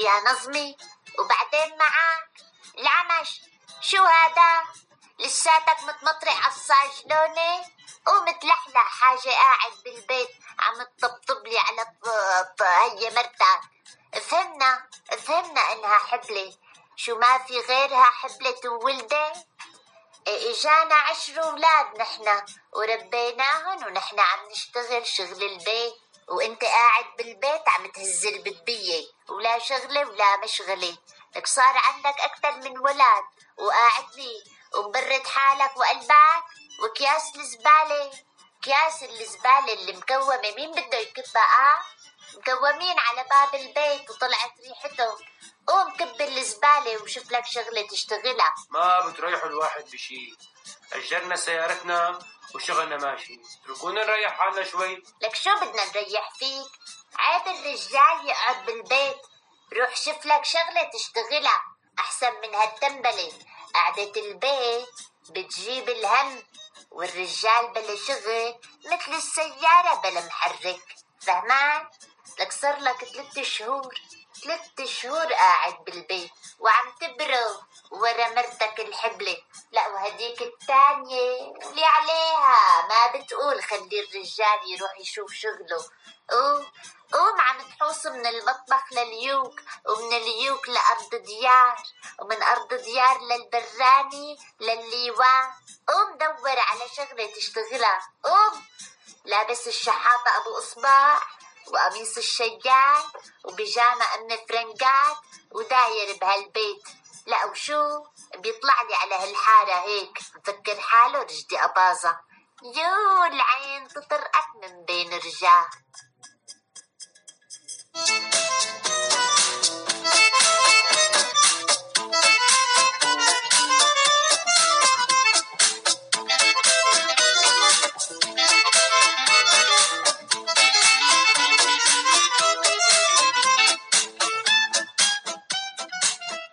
يا نظمي وبعدين معاك. العمش شو هذا؟ لساتك متمطرح الصاجلونة ومتلحلح حاجة قاعد بالبيت عم تطبطب لي على هي مرتك فهمنا فهمنا إنها حبلة. شو ما في غيرها حبلة وولدة إيه، إجانا عشر أولاد نحنا وربيناهن ونحنا عم نشتغل شغل البيت. وانت قاعد بالبيت عم تهز البدبية ولا شغلة ولا مشغلة. لك صار عندك أكثر من ولد وقاعد لي ومبرد حالك وقلبك. وكياس الزبالة كياس الزبالة اللي مكومة. مين بده يكبها آه مكومين على باب البيت وطلعت ريحتهم. قوم كب الزبالة وشوف لك شغلة تشتغلها. ما بتريحوا الواحد بشي. أجرنا سيارتنا وشغلنا ماشي. اتركونا نريح حالنا شوي. لك شو بدنا نريح فيك؟ عيب الرجال يقعد بالبيت. روح شوف لك شغلة تشتغلها. أحسن من هالتنبلة. قعدة البيت بتجيب الهم والرجال بلا شغل مثل السيارة بلا محرك. فهمان؟ لك صار لك ثلاث شهور. ثلاث شهور قاعد بالبيت وعم تبرو ورا مرتك الحبلة. لا وهديك التانية اللي عليها. ما بتقول خلي الرجال يروح يشوف شغله. قوم قوم عم تحوص من المطبخ لليوك ومن اليوك لأرض ديار ومن أرض ديار للبراني للليوان. قوم دور على شغلة تشتغلها. قوم. لابس الشحاطة أبو إصبع وقميص الشيال وبيجامة أم فرنجات وداير بهالبيت. لا وشو بيطلع لي على هالحارة هيك؟ بفكر حاله رجدي أباظة. يو العين تطرقك من بين رجاه